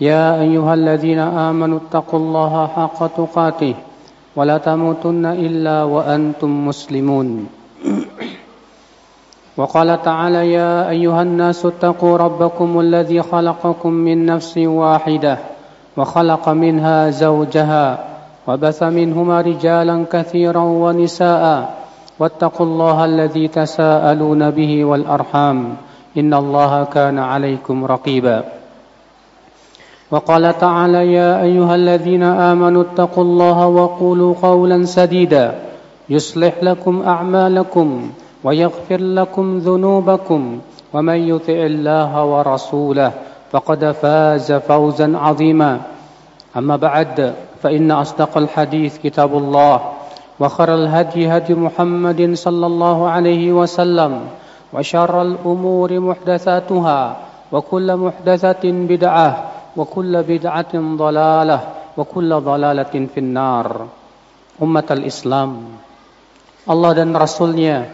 يا أيها الذين آمنوا اتقوا الله حق تقاته ولا تموتن إلا وأنتم مسلمون. وقال تعالى يا أيها الناس اتقوا ربكم الذي خلقكم من نفس واحدة وخلق منها زوجها وبث منهما رجالا كثيرا ونساء واتقوا الله الذي تساءلون به والأرحام إن الله كان عليكم رقيبا. وقال تعالى يا أيها الذين آمنوا اتقوا الله وقولوا قولا سديدا يصلح لكم أعمالكم ويغفر لكم ذنوبكم ومن يطع الله ورسوله فقد فاز فوزا عظيما. أما بعد فإن أصدق الحديث كتاب الله وخر الهدي هدي محمد صلى الله عليه وسلم وشر الأمور محدثاتها وكل محدثة بدعة وكل بدعة ضلالة وكل ضلالة في النار أمة الإسلام Allah dan Rasulnya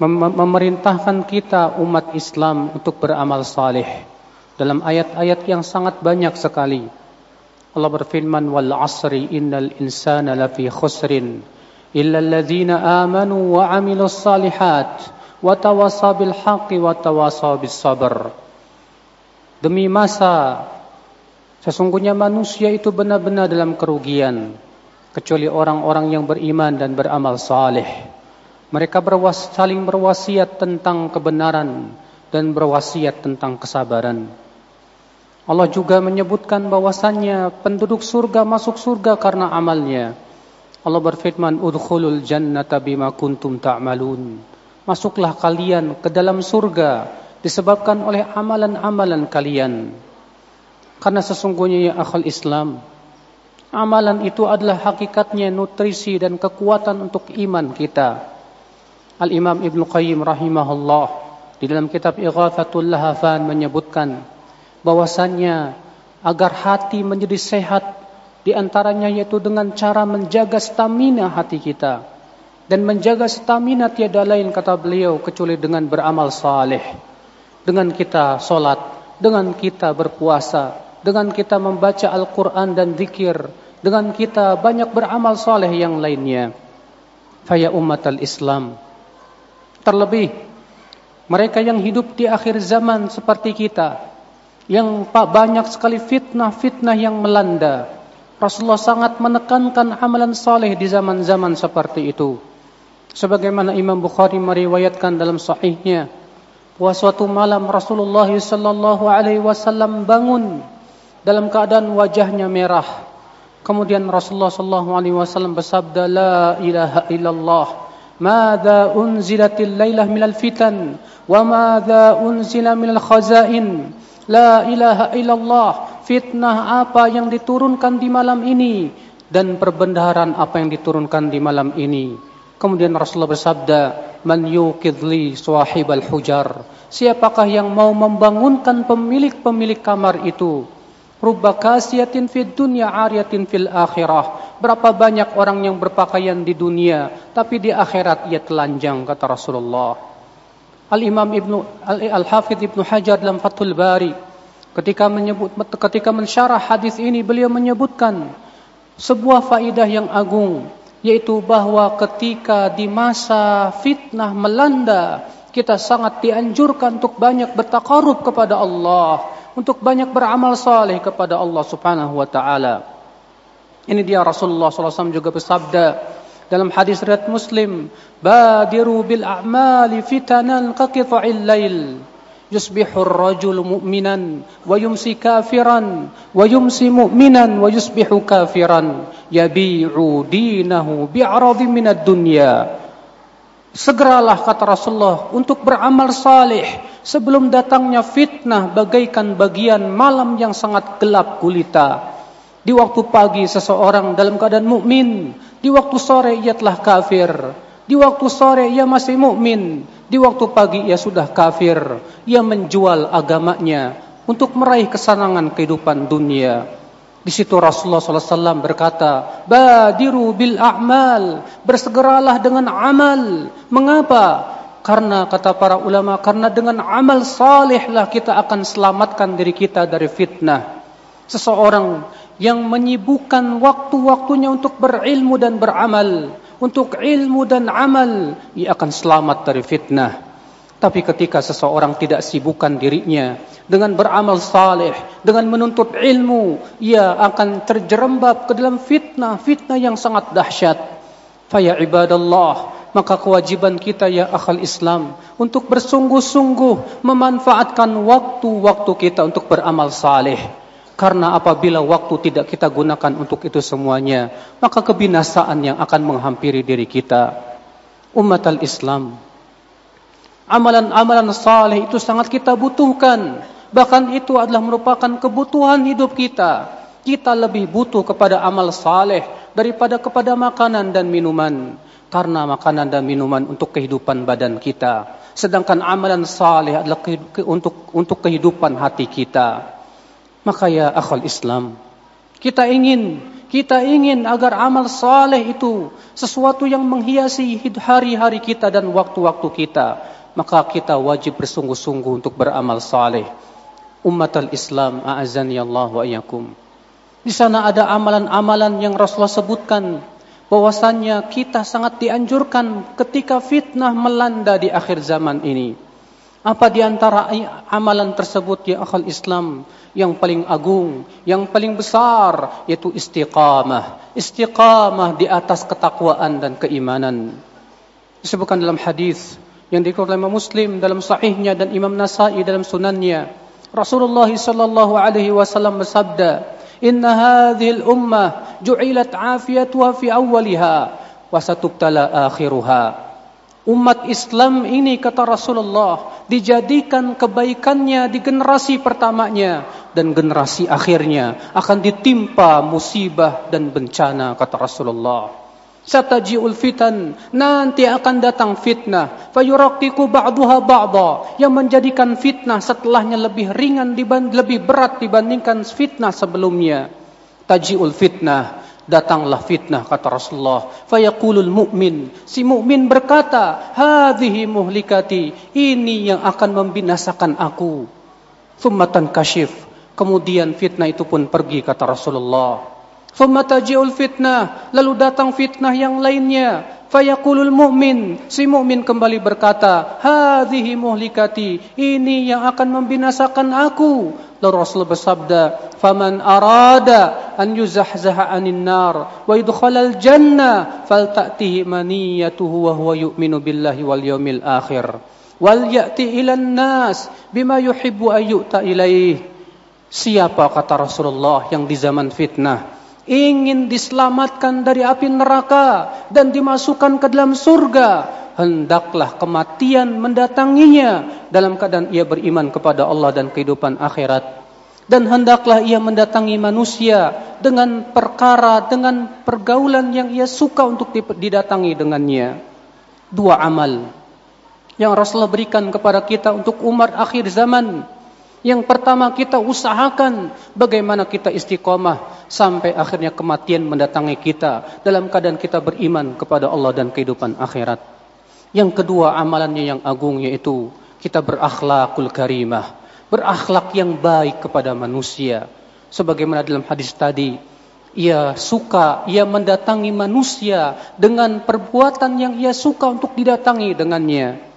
memerintahkan kita umat Islam untuk beramal saleh dalam ayat-ayat yang sangat banyak sekali. Allah berfirman wal asri innal insana lafi khusrin illa alladhina amanu wa amilus salihat wa tawasaw bil haqqi wa tawasaw bis sabr. Demi masa sesungguhnya manusia itu benar-benar dalam kerugian kecuali orang-orang yang beriman dan beramal saleh. Mereka berwas, saling berwasiat tentang kebenaran dan berwasiat tentang kesabaran. Allah juga menyebutkan bahwasannya penduduk surga masuk surga karena amalnya. Allah berfirman, "Udkhulul jannata bima kuntum ta'malun." Masuklah kalian ke dalam surga disebabkan oleh amalan-amalan kalian. Karena sesungguhnya ya akhal Islam, amalan itu adalah hakikatnya nutrisi dan kekuatan untuk iman kita. Al-Imam Ibn Qayyim rahimahullah di dalam kitab Ighathatul Lahafan menyebutkan bahwasannya agar hati menjadi sehat di antaranya yaitu dengan cara menjaga stamina hati kita dan menjaga stamina tiada lain kata beliau kecuali dengan beramal saleh dengan kita solat dengan kita berpuasa dengan kita membaca Al-Quran dan zikir dengan kita banyak beramal saleh yang lainnya faya umat al-Islam Terlebih mereka yang hidup di akhir zaman seperti kita yang banyak sekali fitnah-fitnah yang melanda. Rasulullah sangat menekankan amalan saleh di zaman-zaman seperti itu. Sebagaimana Imam Bukhari meriwayatkan dalam sahihnya Wah suatu malam Rasulullah sallallahu alaihi wasallam bangun dalam keadaan wajahnya merah. Kemudian Rasulullah sallallahu alaihi wasallam bersabda la ilaha illallah. Mada unzilatil lailah minal fitan wa mada unzila minal khazain. La ilaha illallah. Fitnah apa yang diturunkan di malam ini dan perbendaharaan apa yang diturunkan di malam ini? Kemudian Rasulullah bersabda man yuqidli al hujar siapakah yang mau membangunkan pemilik-pemilik kamar itu Rubba kasiyatin fid dunya ariyatin fil akhirah. Berapa banyak orang yang berpakaian di dunia, tapi di akhirat ia telanjang, kata Rasulullah. Al-Imam Ibnu Al-Hafidh Ibnu Hajar dalam Fathul Bari ketika menyebut ketika mensyarah hadis ini beliau menyebutkan sebuah faidah yang agung yaitu bahwa ketika di masa fitnah melanda kita sangat dianjurkan untuk banyak bertakarub kepada Allah untuk banyak beramal saleh kepada Allah Subhanahu wa taala. Ini dia Rasulullah SAW juga bersabda dalam hadis riwayat Muslim, "Badiru bil a'mali fitanan ka qita'il lail." Yusbihu ar-rajul mu'minan wa yumsi kafiran wa yumsi mu'minan wa yusbihu kafiran yabi'u dinahu bi'aradin minad dunya. Segeralah kata Rasulullah untuk beramal saleh sebelum datangnya fitnah bagaikan bagian malam yang sangat gelap gulita. Di waktu pagi seseorang dalam keadaan mukmin, di waktu sore ia telah kafir. Di waktu sore ia masih mukmin, di waktu pagi ia sudah kafir. Ia menjual agamanya untuk meraih kesenangan kehidupan dunia. Di situ Rasulullah SAW berkata, Badiru bil a'mal, bersegeralah dengan amal. Mengapa? Karena kata para ulama, karena dengan amal salihlah kita akan selamatkan diri kita dari fitnah. Seseorang yang menyibukkan waktu-waktunya untuk berilmu dan beramal, untuk ilmu dan amal, ia akan selamat dari fitnah. Tapi ketika seseorang tidak sibukkan dirinya dengan beramal saleh, dengan menuntut ilmu, ia akan terjerembab ke dalam fitnah, fitnah yang sangat dahsyat. Faya ibadallah, maka kewajiban kita ya akal Islam untuk bersungguh-sungguh memanfaatkan waktu-waktu kita untuk beramal saleh. Karena apabila waktu tidak kita gunakan untuk itu semuanya, maka kebinasaan yang akan menghampiri diri kita. Umat al-Islam, Amalan-amalan saleh itu sangat kita butuhkan. Bahkan itu adalah merupakan kebutuhan hidup kita. Kita lebih butuh kepada amal saleh daripada kepada makanan dan minuman. Karena makanan dan minuman untuk kehidupan badan kita. Sedangkan amalan saleh adalah untuk untuk kehidupan hati kita. Maka ya akhal Islam, kita ingin kita ingin agar amal saleh itu sesuatu yang menghiasi hari-hari kita dan waktu-waktu kita maka kita wajib bersungguh-sungguh untuk beramal saleh. Umat al-Islam, a'azani Allah wa iyyakum. Di sana ada amalan-amalan yang Rasulullah sebutkan bahwasannya kita sangat dianjurkan ketika fitnah melanda di akhir zaman ini. Apa di antara amalan tersebut ya akal Islam yang paling agung, yang paling besar yaitu istiqamah. Istiqamah di atas ketakwaan dan keimanan. Disebutkan dalam hadis yang dikeluarkan oleh Muslim dalam sahihnya dan Imam Nasai dalam sunannya. Rasulullah sallallahu alaihi wasallam bersabda, "Inna hadhihi al-ummah ju'ilat 'afiyatuha fi awwaliha wa satubtala akhiruha." Umat Islam ini kata Rasulullah dijadikan kebaikannya di generasi pertamanya dan generasi akhirnya akan ditimpa musibah dan bencana kata Rasulullah. Sataji'ul fitan nanti akan datang fitnah fayuraqiqu ba'daha ba'dha yang menjadikan fitnah setelahnya lebih ringan dibanding lebih berat dibandingkan fitnah sebelumnya taji'ul fitnah datanglah fitnah kata Rasulullah. Fayaqulul mu'min. Si mukmin berkata hadhihi muhlikati ini yang akan membinasakan aku. Thumma kashif kemudian fitnah itu pun pergi kata Rasulullah Thumma fitnah, lalu datang fitnah yang lainnya. Fayaqulul mu'min, si mu'min kembali berkata, "Hadhihi muhlikati, ini yang akan membinasakan aku." Lalu Rasul bersabda, "Faman arada an yuzahzaha 'anil nar wa yudkhalal jannah, falta'tihi maniyatuhu wa huwa yu'minu billahi wal yawmil akhir." Wal ya'ti ilan nas bima yuhibbu an yu'ta ilaih. Siapa kata Rasulullah yang di zaman fitnah ingin diselamatkan dari api neraka dan dimasukkan ke dalam surga, hendaklah kematian mendatanginya dalam keadaan ia beriman kepada Allah dan kehidupan akhirat. Dan hendaklah ia mendatangi manusia dengan perkara, dengan pergaulan yang ia suka untuk didatangi dengannya. Dua amal yang Rasulullah berikan kepada kita untuk umat akhir zaman yang pertama kita usahakan bagaimana kita istiqomah sampai akhirnya kematian mendatangi kita dalam keadaan kita beriman kepada Allah dan kehidupan akhirat. Yang kedua amalannya yang agung yaitu kita berakhlakul karimah, berakhlak yang baik kepada manusia. Sebagaimana dalam hadis tadi, ia suka, ia mendatangi manusia dengan perbuatan yang ia suka untuk didatangi dengannya.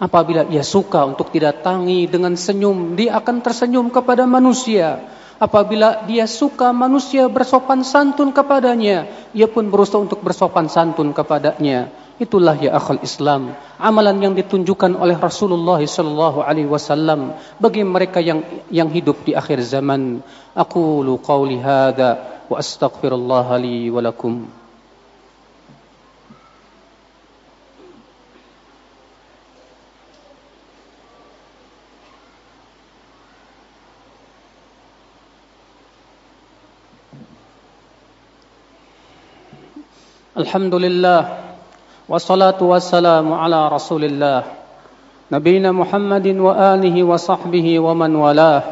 Apabila ia suka untuk didatangi dengan senyum, dia akan tersenyum kepada manusia. Apabila dia suka manusia bersopan santun kepadanya, ia pun berusaha untuk bersopan santun kepadanya. Itulah ya akhul Islam, amalan yang ditunjukkan oleh Rasulullah sallallahu alaihi wasallam bagi mereka yang yang hidup di akhir zaman. Aku lu qauli hadza wa astaghfirullah li wa lakum. الحمد لله والصلاة والسلام على رسول الله نبينا محمد وآله وصحبه ومن والاه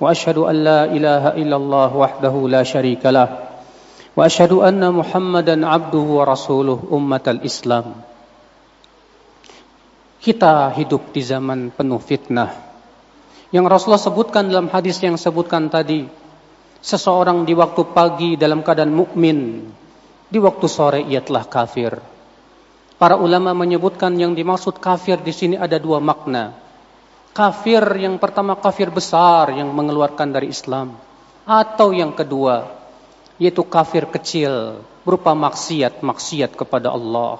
وأشهد أن لا إله إلا الله وحده لا شريك له وأشهد أن محمدا عبده ورسوله أمة الإسلام Kita hidup di zaman penuh fitnah. Yang Rasulullah sebutkan dalam hadis yang sebutkan tadi, seseorang di waktu pagi dalam keadaan mukmin, di waktu sore ia telah kafir. Para ulama menyebutkan yang dimaksud kafir di sini ada dua makna. Kafir yang pertama kafir besar yang mengeluarkan dari Islam, atau yang kedua yaitu kafir kecil berupa maksiat maksiat kepada Allah.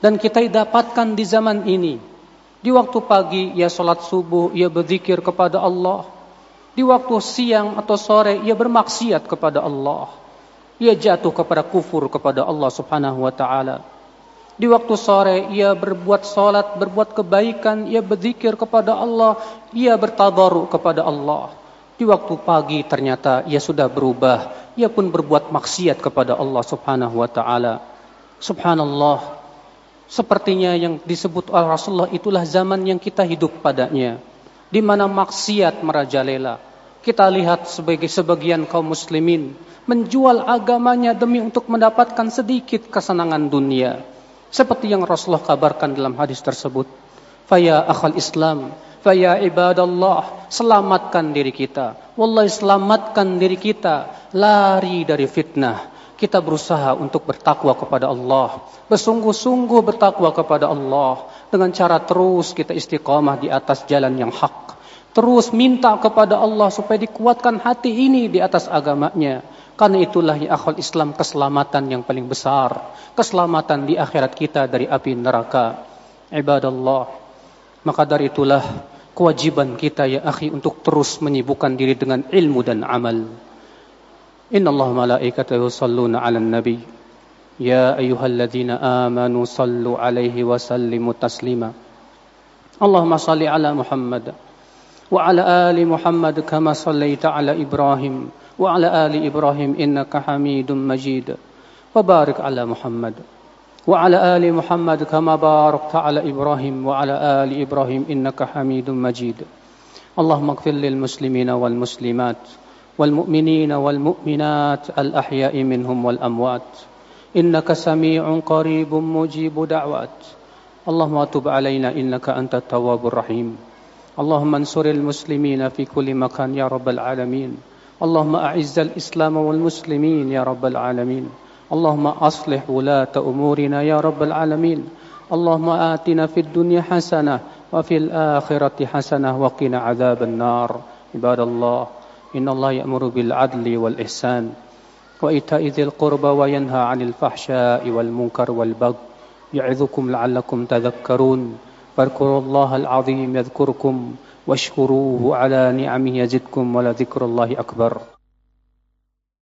Dan kita dapatkan di zaman ini. Di waktu pagi ia sholat subuh, ia berzikir kepada Allah. Di waktu siang atau sore ia bermaksiat kepada Allah. Ia jatuh kepada kufur kepada Allah subhanahu wa ta'ala. Di waktu sore ia berbuat sholat, berbuat kebaikan, ia berzikir kepada Allah, ia bertabaru kepada Allah. Di waktu pagi ternyata ia sudah berubah, ia pun berbuat maksiat kepada Allah subhanahu wa ta'ala. Subhanallah, Sepertinya yang disebut oleh Rasulullah itulah zaman yang kita hidup padanya. Di mana maksiat merajalela. Kita lihat sebagai sebagian kaum muslimin menjual agamanya demi untuk mendapatkan sedikit kesenangan dunia. Seperti yang Rasulullah kabarkan dalam hadis tersebut. Faya akhal Islam, faya ibadallah, selamatkan diri kita. Wallahi selamatkan diri kita, lari dari fitnah kita berusaha untuk bertakwa kepada Allah, bersungguh-sungguh bertakwa kepada Allah dengan cara terus kita istiqamah di atas jalan yang hak. Terus minta kepada Allah supaya dikuatkan hati ini di atas agamanya. Karena itulah ya akhwal Islam keselamatan yang paling besar. Keselamatan di akhirat kita dari api neraka. Ibadallah. Maka dari itulah kewajiban kita ya akhi untuk terus menyibukkan diri dengan ilmu dan amal. Inna Allah malaikatahu salluna ala nabi. Ya ayyuhalladzina amanu sallu alaihi wa sallimu taslima. Allahumma salli ala Muhammad. وعلى آل محمد كما صليت على إبراهيم وعلى آل إبراهيم إنك حميد مجيد وبارك على محمد وعلى آل محمد كما باركت على إبراهيم وعلى آل إبراهيم إنك حميد مجيد. اللهم اغفر للمسلمين والمسلمات والمؤمنين والمؤمنات الأحياء منهم والأموات. إنك سميع قريب مجيب دعوات. اللهم تب علينا إنك أنت التواب الرحيم. اللهم انصر المسلمين في كل مكان يا رب العالمين. اللهم أعز الإسلام والمسلمين يا رب العالمين. اللهم أصلح ولاة أمورنا يا رب العالمين. اللهم آتنا في الدنيا حسنة وفي الآخرة حسنة وقنا عذاب النار. عباد الله إن الله يأمر بالعدل والإحسان وإيتاء ذي القربى وينهى عن الفحشاء والمنكر والبغي. يعظكم لعلكم تذكرون. فاذكروا الله العظيم يذكركم واشكروه على نعمه يزدكم ولذكر الله أكبر.